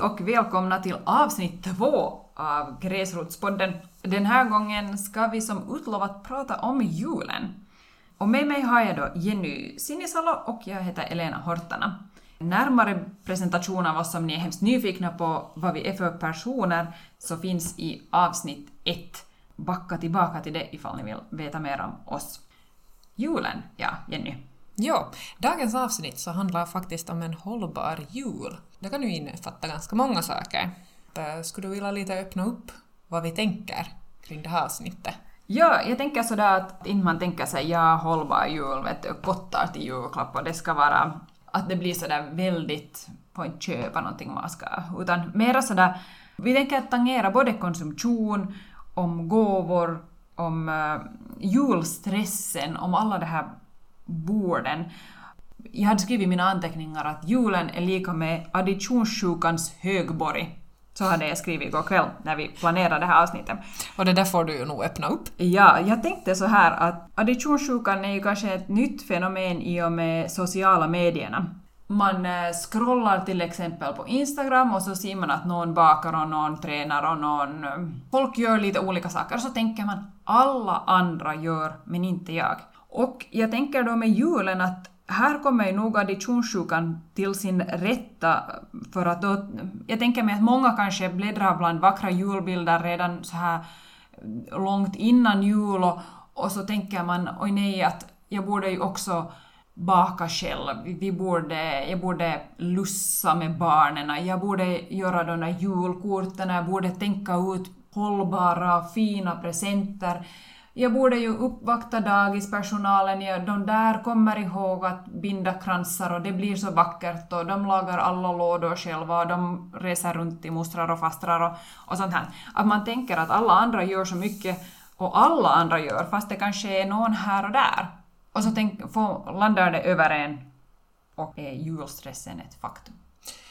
Hej och välkomna till avsnitt två av Gräsrotspodden. Den här gången ska vi som utlovat prata om julen. Och med mig har jag då Jenny Sinisalo och jag heter Elena Hortana. Närmare presentation av oss om ni är hemskt nyfikna på vad vi är för personer så finns i avsnitt ett. Backa tillbaka till det ifall ni vill veta mer om oss. Julen, ja, Jenny. Ja, dagens avsnitt så handlar faktiskt om en hållbar jul. Det kan ju innefatta ganska många saker. Skulle du vilja lite öppna upp vad vi tänker kring det här avsnittet? Ja, jag tänker sådär att inte man tänker sig ja, hållbar jul, vet du, kottar till julklapp och det ska vara att det blir sådär väldigt, får inte köpa någonting man ska, utan mera sådär, vi tänker att tangera både konsumtion, om gåvor, om eh, julstressen, om alla de här borden. Jag hade skrivit i mina anteckningar att julen är lika med additionssjukans högborg. Så hade jag skrivit igår kväll när vi planerade det här avsnittet. Och det där får du ju nog öppna upp. Ja, jag tänkte så här att additionssjukan är ju kanske ett nytt fenomen i och med sociala medierna. Man eh, scrollar till exempel på Instagram och så ser man att någon bakar och någon tränar och någon... eh, Folk gör lite olika saker och så tänker man alla andra gör men inte jag. Och jag tänker då med julen att här kommer ju nog additionssjukan till sin rätta för att då, jag tänker mig att många kanske bläddrar bland vackra julbilder redan så här långt innan jul och, och så tänker man oj nej att jag borde ju också baka själv, vi borde, jag borde lussa med barnen, jag borde göra de där julkorten, jag borde tänka ut hållbara fina presenter. Jag borde ju uppvakta dagispersonalen, ja, de där kommer ihåg att binda kransar och det blir så vackert och de lagar alla lådor själva och de reser runt till mostrar och fastrar och, och sånt här. Att man tänker att alla andra gör så mycket och alla andra gör, fast det kanske är någon här och där. Och så tänk, får, landar det över en och är julstressen ett faktum.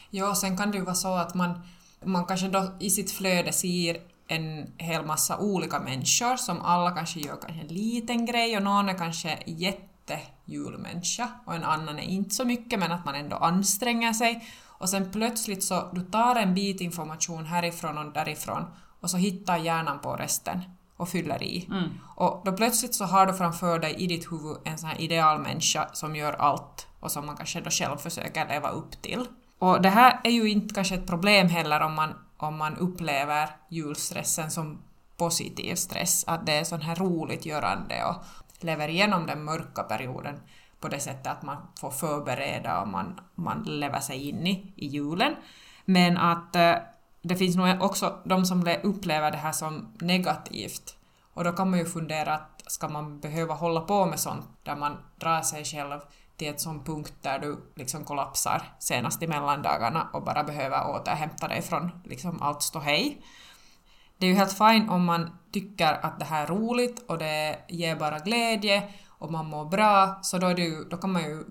Ja, sen kan det ju vara så att man, man kanske då i sitt flöde ser en hel massa olika människor som alla kanske gör kanske en liten grej och någon är kanske jättejulmänniska och en annan är inte så mycket men att man ändå anstränger sig och sen plötsligt så du tar en bit information härifrån och därifrån och så hittar hjärnan på resten och fyller i. Mm. Och då plötsligt så har du framför dig i ditt huvud en sån här idealmänniska som gör allt och som man kanske då själv försöker leva upp till. Och det här är ju inte kanske ett problem heller om man, om man upplever julstressen som positiv stress, att det är sån här roligt görande och lever igenom den mörka perioden på det sättet att man får förbereda och man, man lever sig in i, i julen. Men att eh, det finns nog också de som upplever det här som negativt. Och då kan man ju fundera att ska man behöva hålla på med sånt där man drar sig själv till ett sån punkt där du liksom kollapsar senast i mellandagarna och bara behöver återhämta dig från liksom allt ståhej. Det är ju helt fine om man tycker att det här är roligt och det ger bara glädje och man mår bra, så då, är det ju, då kan man ju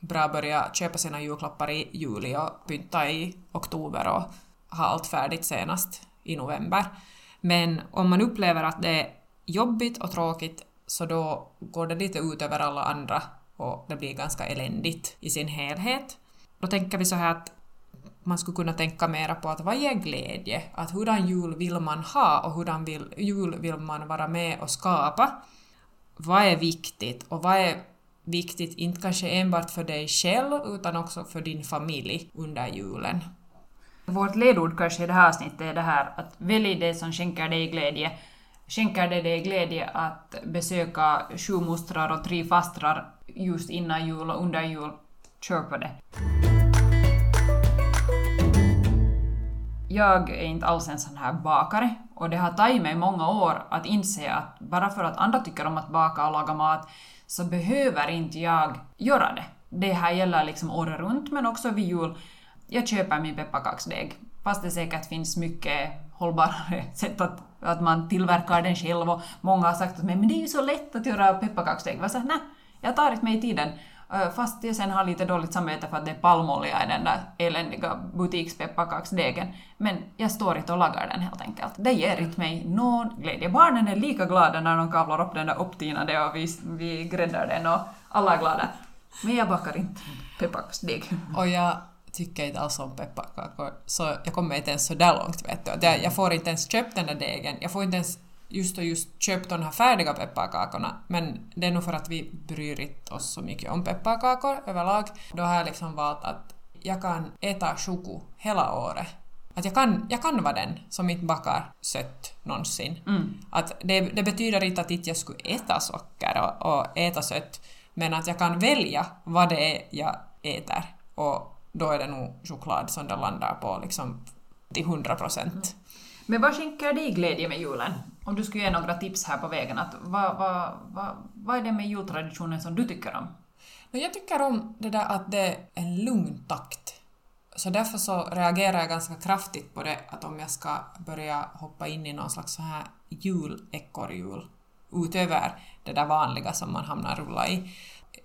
bra börja köpa sina julklappar i juli och pynta i oktober och ha allt färdigt senast i november. Men om man upplever att det är jobbigt och tråkigt så då går det lite ut över alla andra och det blir ganska eländigt i sin helhet. Då tänker vi så här att man skulle kunna tänka mera på att vad ger glädje? Att hurdan jul vill man ha och hurdan vill, jul vill man vara med och skapa? Vad är viktigt och vad är viktigt inte kanske enbart för dig själv utan också för din familj under julen? Vårt ledord kanske i det här avsnittet är det här att välj det som skänker dig glädje. Skänker det dig glädje att besöka sju mostrar och tre fastrar just innan jul och under jul, kör på det. Jag är inte alls en sån här bakare och det har tagit mig många år att inse att bara för att andra tycker om att baka och laga mat så behöver inte jag göra det. Det här gäller liksom året runt men också vid jul. Jag köper min pepparkaksdeg fast det säkert finns mycket hållbarare sätt att, att man tillverkar den själv och många har sagt att men det är ju så lätt att göra pepparkaksdeg. Jag sa nej, jag tar inte mig tiden. Fast jag sen har lite dåligt samvete för att det är palmolja i den där eländiga butikspepparkaksdegen. Men jag står inte och lagar den helt enkelt. Det ger inte mig någon glädje. Barnen är lika glada när de kavlar upp den där upptinade och vi, vi gräddar den och alla är glada. Men jag bakar inte pepparkaksdeg. Och jag tycker inte alls om pepparkakor, så jag kommer inte ens så där långt vet du. Jag, jag får inte ens köpt den där degen, jag får inte ens just och just köpt de här färdiga pepparkakorna, men det är nog för att vi bryr inte oss så mycket om pepparkakor överlag. Då har jag liksom valt att jag kan äta choku hela året. Att jag kan, jag kan vara den som inte bakar sött någonsin. Mm. Att det, det betyder inte att inte jag skulle äta socker och, och äta sött, men att jag kan välja vad det är jag äter. Och då är det nog choklad som det landar på liksom till 100 procent. Men vad skänker dig glädje med julen? Om du skulle ge några tips här på vägen, att vad, vad, vad, vad är det med jultraditionen som du tycker om? Jag tycker om det där att det är en lugn takt. Så därför så reagerar jag ganska kraftigt på det att om jag ska börja hoppa in i någon slags så här julekorrjul utöver det där vanliga som man hamnar rulla i.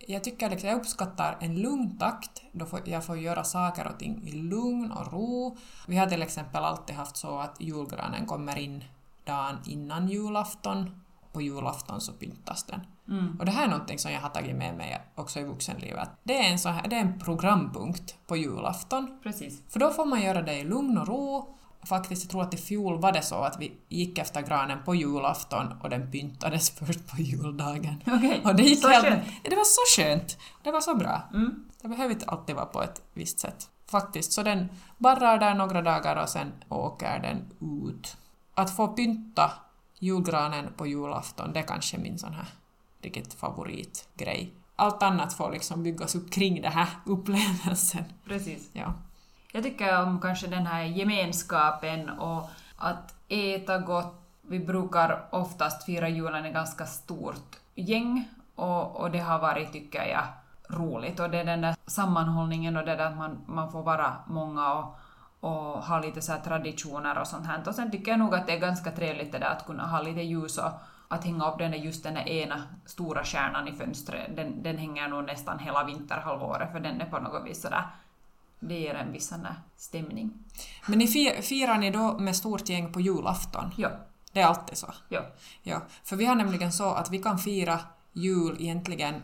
Jag tycker liksom, jag uppskattar en lugn takt då får jag får göra saker och ting i lugn och ro. Vi har till exempel alltid haft så att julgranen kommer in dagen innan julafton. På julafton så pyntas den. Mm. Och det här är någonting som jag har tagit med mig också i vuxenlivet. Det är en, så här, det är en programpunkt på julafton. Precis. För då får man göra det i lugn och ro. Faktiskt, jag tror att i fjol var det så att vi gick efter granen på julafton och den pyntades först på juldagen. Okej, Och det gick så helt... skönt. Det var så skönt! Det var så bra. Mm. Det behöver inte alltid vara på ett visst sätt. Faktiskt, så den barrar där några dagar och sen åker den ut. Att få pynta julgranen på julafton, det är kanske min sån här riktigt favoritgrej. Allt annat får liksom byggas upp kring den här upplevelsen. Precis. Ja. Jag tycker om kanske den här gemenskapen och att äta gott. Vi brukar oftast fira julen i ganska stort gäng och, och det har varit, tycker jag, roligt. Och det är den där sammanhållningen och det där att man, man får vara många och, och ha lite så här traditioner och sånt här. Och sen tycker jag nog att det är ganska trevligt det där att kunna ha lite ljus och att hänga upp den där, just den där ena stora stjärnan i fönstret. Den, den hänger nog nästan hela vinterhalvåret för den är på något vis sådär det ger en viss sån stämning. Men ni fi- firar ni då med stort gäng på julafton? Ja, Det är alltid så. ja. Ja, för vi har nämligen så att vi kan fira jul egentligen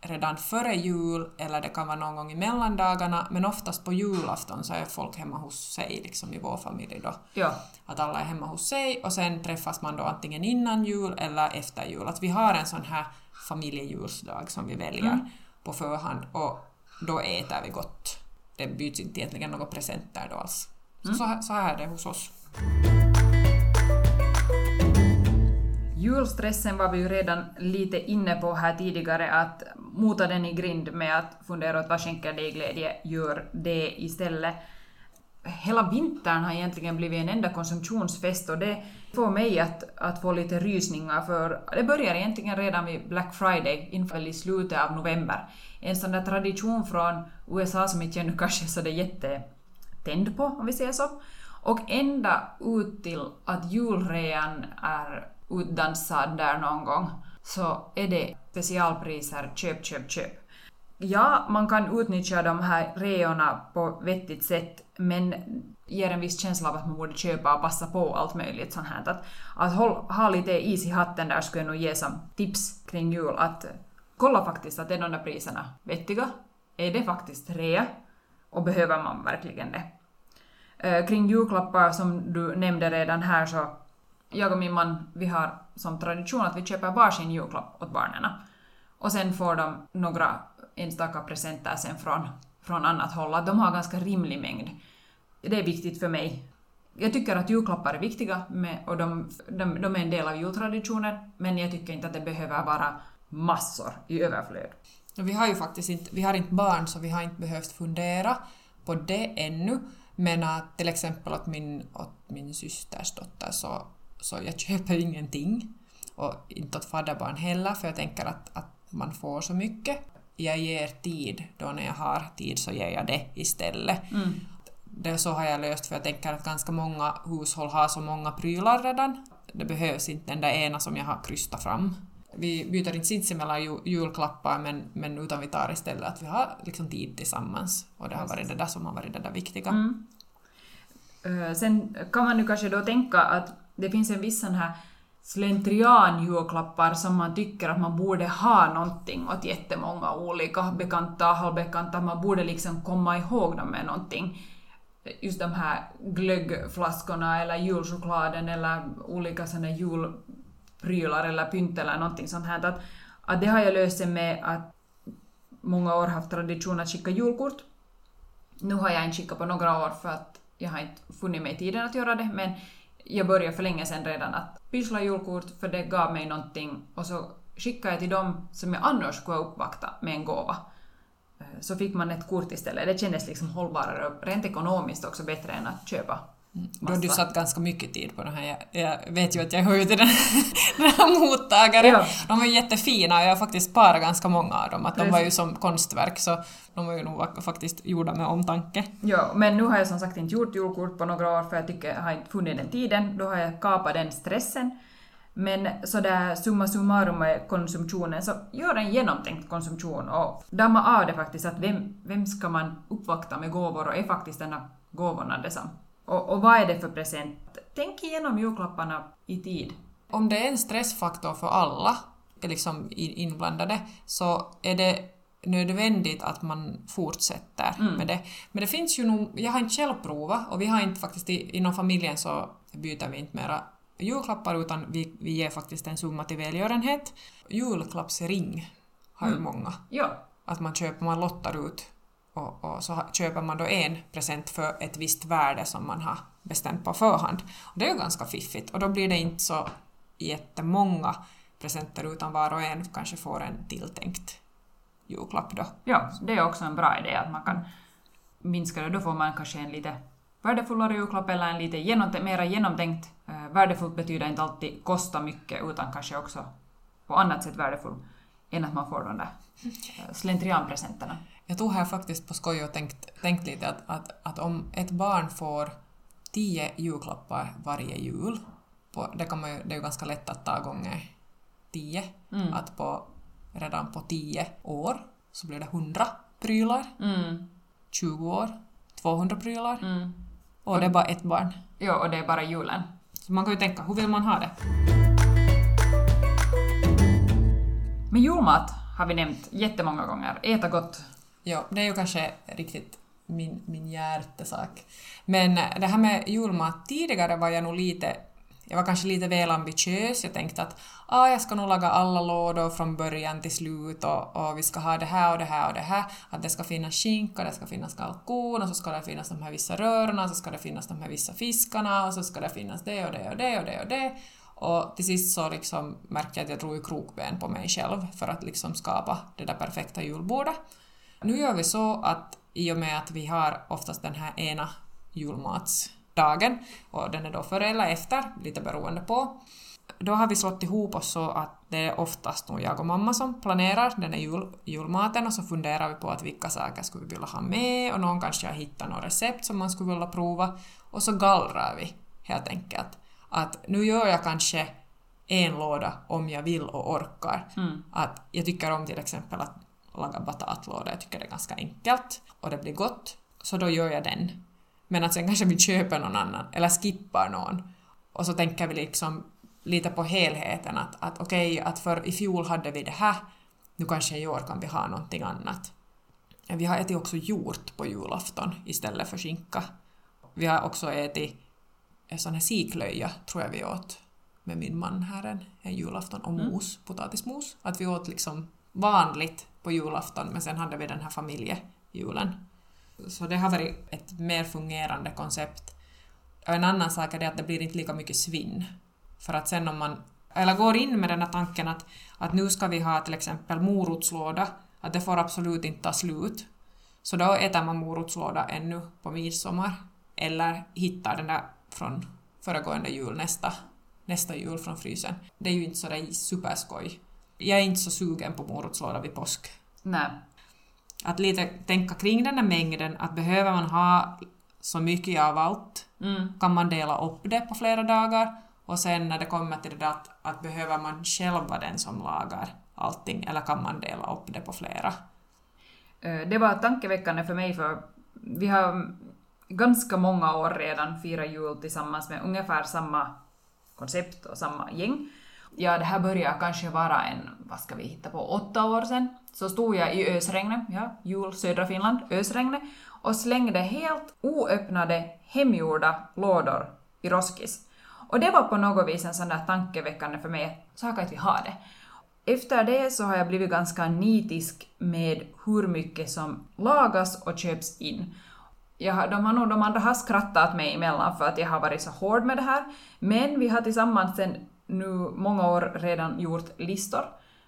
redan före jul eller det kan vara någon gång i mellandagarna men oftast på julafton så är folk hemma hos sig liksom i vår familj då. ja. Att alla är hemma hos sig och sen träffas man då antingen innan jul eller efter jul. Att vi har en sån här familjejulsdag som vi väljer Mm. på förhand och då äter vi gott. Det byts inte egentligen några presenter då alls. Så, så, här, så här är det hos oss. Julstressen var vi ju redan lite inne på här tidigare, att mota den i grind med att fundera åt vad skänker dig glädje, gör det istället. Hela vintern har egentligen blivit en enda konsumtionsfest och det får mig att, att få lite rysningar för det börjar egentligen redan vid Black Friday, inför i slutet av november. En sån där tradition från USA som inte jag nu kanske är så jättetänd på, om vi säger så. Och ända ut till att julrean är utdansad där någon gång, så är det specialpriser, köp, köp, köp. Ja, man kan utnyttja de här reorna på vettigt sätt, men ger en viss känsla av att man borde köpa och passa på allt möjligt sånt här. Att, att håll, ha lite is i hatten där skulle jag nog ge som tips kring jul. Att kolla faktiskt att är de där priserna vettiga? Är det faktiskt rea? Och behöver man verkligen det? Eh, kring julklappar som du nämnde redan här så jag och min man, vi har som tradition att vi köper varsin julklapp åt barnen. Och sen får de några enstaka presenter sen från, från annat håll. Att de har ganska rimlig mängd. Det är viktigt för mig. Jag tycker att julklappar är viktiga med, och de, de, de är en del av jultraditionen, men jag tycker inte att det behöver vara massor i överflöd. Vi har ju faktiskt inte, vi har inte barn så vi har inte behövt fundera på det ännu. Men att till exempel åt min, åt min systers dotter så, så jag köper ingenting. Och inte åt fadderbarn heller för jag tänker att, att man får så mycket. Jag ger tid, då när jag har tid så ger jag det istället. Mm. Det så har jag löst för jag tänker att ganska många hushåll har så många prylar redan. Det behövs inte den där ena som jag har krystat fram. Vi byter inte sinsemellan ju- julklappar men, men utan vi tar istället att vi har liksom tid tillsammans. Och det har varit det där som har varit det där viktiga. Mm. Sen kan man nu kanske då tänka att det finns en viss sån här slentrian julklappar som man tycker att man borde ha någonting åt jättemånga olika bekanta, halvbekanta, man borde liksom komma ihåg dem med någonting. Just de här glöggflaskorna eller julchokladen eller olika sådana julprylar eller pynt eller någonting sånt här. Att, att det har jag löst med att många år haft tradition att skicka julkort. Nu har jag inte skickat på några år för att jag har inte funnit mig tiden att göra det, men jag började för länge sedan redan att pyssla julkort för det gav mig någonting och så skickade jag till dem som jag annars skulle uppvakta med en gåva. Eh, så fick man ett kort istället. Det kändes liksom hållbarare och rent ekonomiskt också bättre än att köpa då har du satt ganska mycket tid på det här. Jag, jag vet ju att jag hör ju till den, den här mottagaren. Ja. De var ju jättefina och jag har faktiskt sparat ganska många av dem. Att de var ju som konstverk så de var ju nog faktiskt gjorda med omtanke. Ja, men nu har jag som sagt inte gjort julkort på några år för jag tycker jag har inte funnit den tiden. Då har jag kapat den stressen. Men sådär summa summarum med konsumtionen, så gör en genomtänkt konsumtion och damma av det faktiskt att vem, vem ska man uppvakta med gåvor och är faktiskt denna gåvorna det som och, och vad är det för present? Tänk igenom julklapparna i tid. Om det är en stressfaktor för alla liksom inblandade så är det nödvändigt att man fortsätter mm. med det. Men det finns ju nog, jag har inte själv provat och vi har inte faktiskt inom familjen så byter vi inte mera julklappar utan vi, vi ger faktiskt en summa till välgörenhet. Julklappsring har ju mm. många. Ja. Att man köper, man lottar ut och, och, så köper man då en present för ett visst värde som man har bestämt på förhand. Och det är ju ganska fiffigt och då blir det inte så jättemånga presenter utan var och en kanske får en tilltänkt julklapp då. Ja, det är också en bra idé att man kan minska det. Då får man kanske en lite värdefullare julklapp eller en lite genomtänkt, mera genomtänkt. Eh, värdefullt betyder inte alltid kosta mycket utan kanske också på annat sätt värdefull än att man får de där eh, slentrianpresenterna. Jag tog här faktiskt på skoj och tänkt, tänkt lite att, att, att om ett barn får tio julklappar varje jul, på, det, kan man ju, det är ju ganska lätt att ta gånger tio, mm. att på, redan på tio år så blir det hundra prylar, mm. 20 år, 200 prylar, mm. och det är bara ett barn. Ja, och det är bara julen. Så man kan ju tänka, hur vill man ha det? Men julmat har vi nämnt jättemånga gånger. Äta gott Ja, det är ju kanske riktigt min, min hjärtesak. Men det här med julmat, tidigare var jag nog lite jag var kanske lite väl ambitiös. Jag tänkte att ah, jag ska nog laga alla lådor från början till slut och, och vi ska ha det här och det här och det här. Att det ska finnas skinka, det ska finnas kalkon och så ska det finnas de här vissa rörorna, Och så ska det finnas de här vissa fiskarna och så ska det finnas det och det och det och det och det. Och till sist så liksom märkte jag att jag drog i krokben på mig själv för att liksom skapa det där perfekta julbordet. Nu gör vi så att i och med att vi har oftast den här ena julmatsdagen, och den är då före eller efter, lite beroende på, då har vi slått ihop oss så att det är oftast nog jag och mamma som planerar den här jul, julmaten och så funderar vi på att vilka saker skulle vi vilja ha med och någon kanske har hittat något recept som man skulle vilja prova och så gallrar vi helt enkelt. Att nu gör jag kanske en låda om jag vill och orkar. Mm. Att jag tycker om till exempel att laga batatlåda. Jag tycker det är ganska enkelt och det blir gott, så då gör jag den. Men att sen kanske vi köper någon annan eller skippar någon och så tänker vi liksom lite på helheten att, att okej, okay, att för i fjol hade vi det här, nu kanske i år kan vi ha någonting annat. Vi har ätit också hjort på julafton istället för skinka. Vi har också ätit en sån här siklöja, tror jag vi åt med min man här en, en julafton, och mm. mos, mm. potatismos. Att vi åt liksom vanligt på julafton men sen hade vi den här familjejulen. Så det har varit ett mer fungerande koncept. Och en annan sak är det att det blir inte lika mycket svinn. För att sen om man eller går in med den här tanken att, att nu ska vi ha till exempel morotslåda, att det får absolut inte ta slut. Så då äter man morotslåda ännu på midsommar. Eller hittar den där från föregående jul nästa, nästa jul från frysen. Det är ju inte sådär superskoj jag är inte så sugen på morotslåda vid påsk. Nej. Att lite tänka kring den här mängden, att behöver man ha så mycket av allt, mm. kan man dela upp det på flera dagar och sen när det kommer till det där att, att behöver man själv vara den som lagar allting eller kan man dela upp det på flera? Eh, det var tankeväckande för mig för vi har ganska många år redan firat jul tillsammans med ungefär samma koncept och samma gäng ja det här börjar kanske vara en, vad ska vi hitta på, åtta år sedan, så stod jag i ösregnet, ja, jul, södra Finland, ösregnet, och slängde helt oöppnade hemgjorda lådor i Roskis. Och det var på något vis en sån där tankeväckande för mig, saker att vi har det. Efter det så har jag blivit ganska nitisk med hur mycket som lagas och köps in. Jag, de, har nog, de andra har skrattat mig emellan för att jag har varit så hård med det här, men vi har tillsammans sen nu många år redan gjort listor,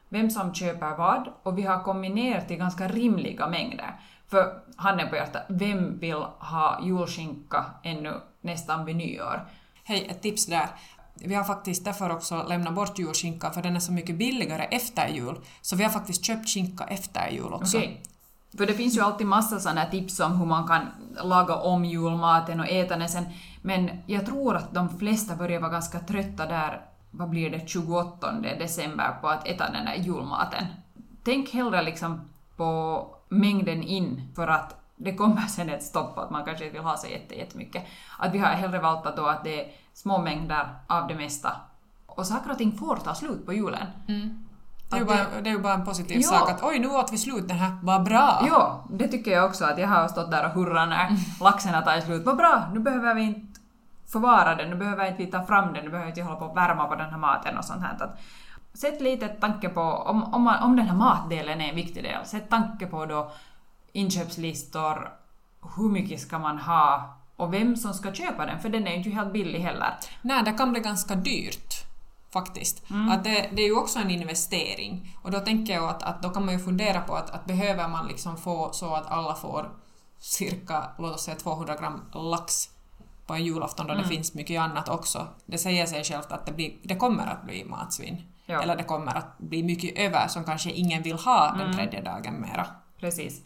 vem som köper vad, och vi har kommit ner till ganska rimliga mängder. För handen på hjärtat, vem vill ha julskinka ännu nästan vid nyår? Hej, ett tips där. Vi har faktiskt därför också lämnat bort julskinka för den är så mycket billigare efter jul. Så vi har faktiskt köpt skinka efter jul också. Okej. För det finns ju alltid massa sådana tips om hur man kan laga om julmaten och äta den sen. Men jag tror att de flesta börjar vara ganska trötta där, vad blir det, 28 december på att äta den där julmaten. Tänk hellre liksom på mängden in för att det kommer sen ett stopp att man kanske inte vill ha så jätte- jättemycket. Att vi har hellre valt att då att det är små mängder av det mesta. Och saker och ting får ta slut på julen. Det är, ju bara, det är ju bara en positiv Ja. sak att oj, nu åt vi slut den här, vad bra! Ja, det tycker jag också att jag har stått där och hurrat när laxen har tagit slut. Vad bra, nu behöver vi inte förvara den, nu behöver inte ta fram den, nu behöver inte hålla på och värma på den här maten och sånt här. Att sätt lite tanke på, om, om, man, om den här matdelen är en viktig del, sätt tanke på då inköpslistor, hur mycket ska man ha och vem som ska köpa den, för den är ju inte helt billig heller. Nej, det kan bli ganska dyrt faktiskt. Mm. Att det, det är ju också en investering. Och då tänker jag att, att då kan man ju fundera på att, att behöver man liksom få så att alla får cirka, låt oss säga 200 gram lax på en julafton då Mm. det finns mycket annat också. Det säger sig självt att det, blir, det kommer att bli matsvinn. Ja. Eller det kommer att bli mycket över som kanske ingen vill ha Mm. den tredje dagen mera. Precis.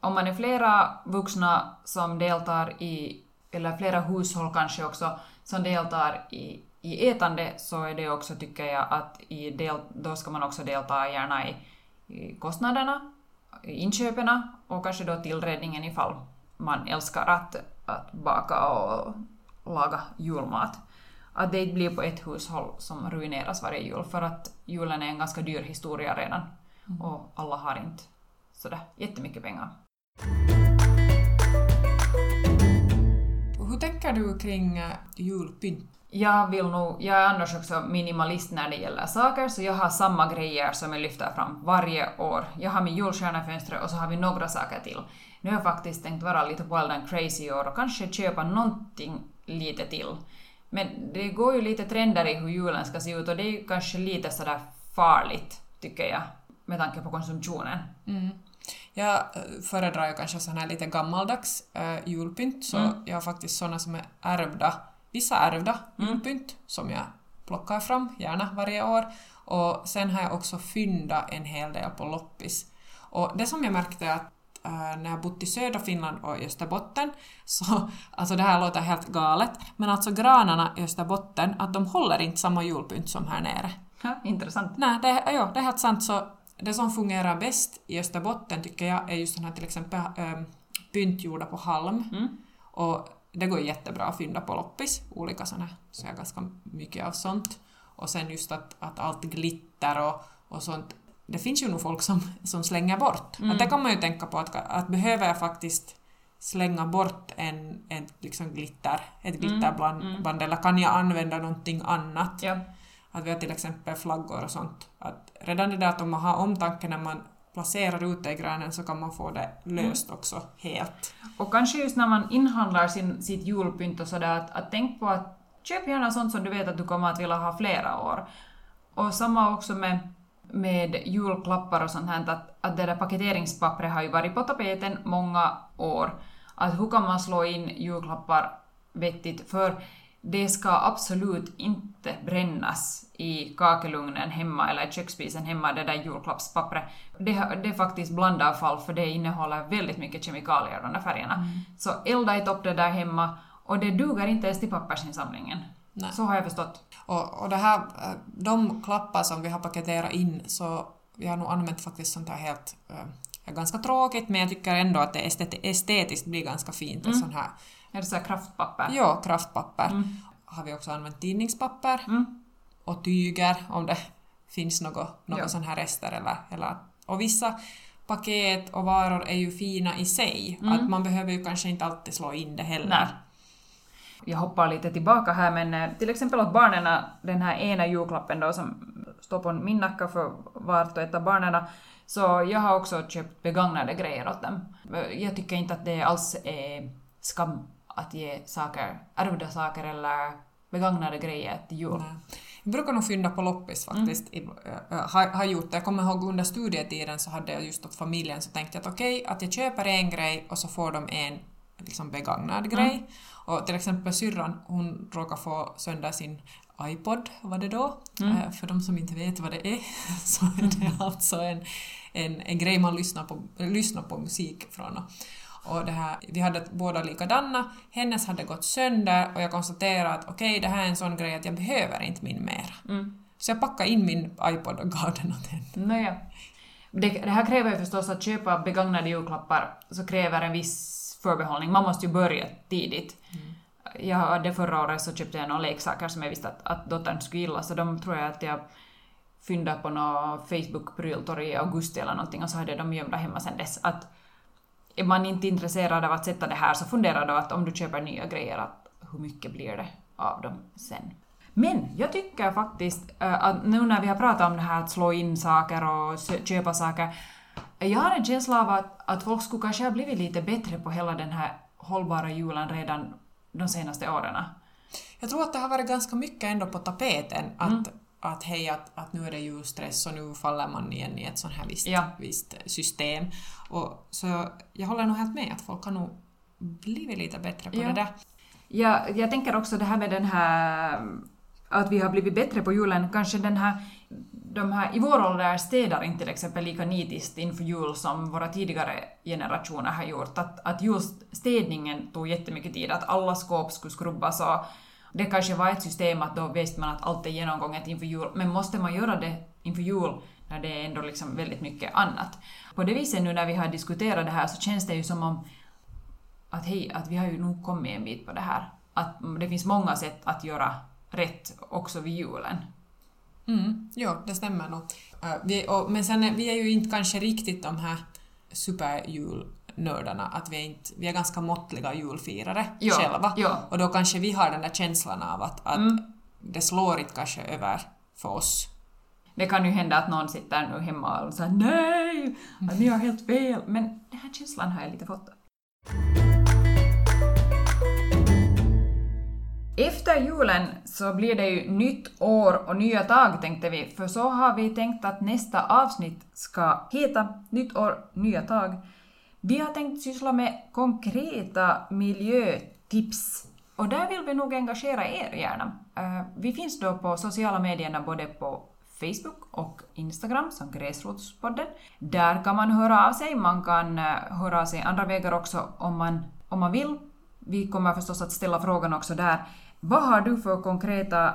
Om man är flera vuxna som deltar i, eller flera hushåll kanske också, som deltar i, i ätande så är det också, tycker jag, att i del, då ska man också delta gärna i, i kostnaderna, i inköpen och kanske då tillredningen ifall man älskar att, att baka och laga julmat. Att det inte blir på ett hushåll som ruineras varje jul, för att julen är en ganska dyr historia redan och alla har inte sådär jättemycket pengar. Hur tänker du kring eh, julpynt? Jag vill nog, jag är annars också minimalist när det gäller saker, så jag har samma grejer som jag lyfter fram varje år. Jag har min julstjärna i fönstret och så har vi några saker till. Nu har jag faktiskt tänkt vara lite wild and crazy i år och kanske köpa någonting lite till. Men det går ju lite trender i hur julen ska se ut och det är ju kanske lite sådär farligt, tycker jag, med tanke på konsumtionen. Jag eh, föredrar ju kanske sån här lite gammaldags äh, julpynt, så Mm. jag har faktiskt såna som är ärvda, vissa ärvda Mm. julpynt som jag plockar fram, gärna varje år. Och sen har jag också fyndat en hel del på loppis. Och det som jag märkte är att äh, när jag bott i södra Finland och Österbotten, så alltså det här låter helt galet, men alltså granarna i Österbotten, att de håller inte samma julpynt som här nere. Ja, intressant. Nej, det, ja, det är helt sant. Så det som fungerar bäst i Österbotten tycker jag är just den här till exempel ähm, pynt gjorda på halm. Mm. Och det går jättebra att fynda på loppis, olika sådana, så jag har ganska mycket av sånt. Och sen just att, att allt glitter och, och sånt, det finns ju nog folk som, som slänger bort. Mm. Att det kan man ju tänka på, att, att behöver jag faktiskt slänga bort en, en liksom glitter, ett glitterband mm. band, eller kan jag använda någonting annat? Ja. Att vi har till exempel flaggor och sånt. Att redan det där att om man har omtanke när man placerar ut det i granen så kan man få det löst också helt. Och kanske just när man inhandlar sin, sitt julpynt och sådär, att, att tänk på att köp gärna sånt som du vet att du kommer att vilja ha flera år. Och samma också med, med julklappar och sånt här, att, att det där paketeringspappret har ju varit på tapeten många år. Att hur kan man slå in julklappar vettigt? För det ska absolut inte brännas i kakelugnen hemma eller i köksspisen hemma, det där julklappspappret. Det, det är faktiskt blandavfall för det innehåller väldigt mycket kemikalier, de där färgerna. Så elda inte upp det där hemma och det duger inte ens till pappersinsamlingen. Nej. Så har jag förstått. Och, och det här, eh, de klappar som vi har paketerat in så vi har nog använt faktiskt sånt här helt är ganska tråkigt men jag tycker ändå att det estet- estetiskt blir ganska fint. Mm. Sån här, Är det så kraftpapper? ja, kraftpapper. Mm. Har vi också använt tidningspapper Mm. och tyger om det finns något, något Ja. sån här rester eller, eller och vissa paket och varor är ju fina i sig, Mm. att man behöver ju kanske inte alltid slå in det heller. Nej. Jag hoppar lite tillbaka här, men eh, till exempel åt barnen, den här ena julklappen då som står på min nacka för vart och ett av barnen, så jag har också köpt begagnade grejer åt dem. Eh, Jag tycker inte att det alls är skam att ge saker, ärvda saker eller begagnade grejer till jul. Nej. Jag brukar nog fynda på loppis faktiskt. Mm. Äh, äh, har, har gjort det. Jag kommer ihåg under studietiden så hade jag just åt familjen så tänkte jag att okej, att jag köper en grej och så får de en liksom begagnad Mm. grej. Och till exempel syrran, hon råkar få sönder sin iPod, var det då? Mm. Äh, för de som inte vet vad det är så är det alltså en, en, en grej man lyssnar på, lyssnar på musik från. Och, det här, vi hade båda likadana, hennes hade gått sönder och jag konstaterade att okej, det här är en sån grej att jag behöver inte min mer. Mm. Så jag packade in min iPod och gav den åt henne. Nåja. Det, det här kräver ju förstås att köpa begagnade julklappar, så kräver en viss förbehållning. Man måste ju börja tidigt. Jag hade förra året så köpte jag några leksaker som jag visste att, att dottern skulle gilla, så de tror jag att jag fyndade på något Facebook-pryltorg i augusti eller någonting och så hade jag dem gömda hemma sen dess. Att är man inte intresserad av att sätta det här så fundera då att om du köper nya grejer, att hur mycket blir det av dem sen? Men jag tycker faktiskt äh, att nu när vi har pratat om det här att slå in saker och köpa saker, jag har en känsla av att, att folk skulle kanske ha blivit lite bättre på hela den här hållbara julen redan de senaste åren. Jag tror att det har varit ganska mycket ändå på tapeten att, Mm. Att hej, att, att nu är det julstress och nu faller man igen i ett sånt här visst, Ja. visst system. Och, så jag håller nog helt med att folk har nog blivit lite bättre på Ja. det där. Ja, jag tänker också det här med den här att vi har blivit bättre på julen, kanske den här de här, I vår ålder städar inte till exempel lika nitiskt inför jul som våra tidigare generationer har gjort. Att, att just städningen tog jättemycket tid, att alla skåp skulle skrubbas och det kanske var ett system att då visste man att allt är genomgånget inför jul, men måste man göra det inför jul när det är ändå liksom väldigt mycket annat? På det viset nu när vi har diskuterat det här så känns det ju som om att hej, att vi har ju nog kommit en bit på det här. Att det finns många sätt att göra rätt också vid julen. Mm, jo, det stämmer nog. Uh, vi, och, men sen är, vi är ju inte kanske riktigt de här superjul superjulnördarna, att vi är, inte, vi är ganska måttliga julfirare Ja, själva. ja. Och då kanske vi har den där känslan av att, att Mm. det slår inte kanske över för oss. Det kan ju hända att någon sitter nu hemma och säger nej, att ni har helt fel. Men den här känslan har jag lite fått. Efter julen så blir det ju nytt år och nya tag tänkte vi, för så har vi tänkt att nästa avsnitt ska heta Nytt år, nya tag. Vi har tänkt syssla med konkreta miljötips och där vill vi nog engagera er gärna. Eh, vi finns då på sociala medierna både på Facebook och Instagram som Gräsrotspodden. Där kan man höra av sig, man kan eh, höra av sig andra vägar också om man, om man vill. Vi kommer förstås att ställa frågan också där. Vad har du för konkreta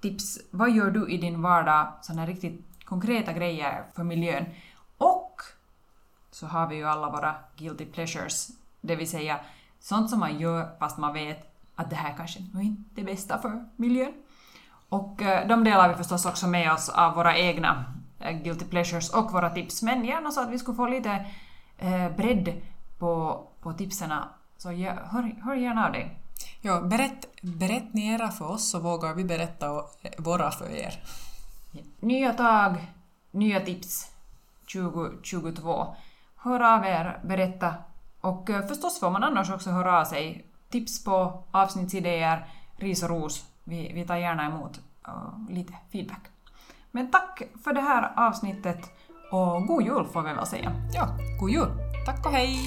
tips? Vad gör du i din vardag? Sådana riktigt konkreta grejer för miljön. Så har vi ju alla våra guilty pleasures, det vill säga sånt som man gör fast man vet att det här kanske inte är det bästa för miljön. Och eh, de delar vi förstås också med oss av våra egna eh, guilty pleasures och våra tips, men gärna så att vi skulle få lite eh, bredd på, på tipsen. Så hör, hör gärna av dig. Ja, berätt, berätt ni era för oss så vågar vi berätta våra för er. Nya tag, nya tips 2022. Hör av er, berätta. Och eh, förstås får man annars också höra av sig. Tips på avsnittsidéer, ris och ros. Vi, vi tar gärna emot uh, lite feedback. Men tack för det här avsnittet och god jul får vi väl säga. Ja, god jul! Tack och hej!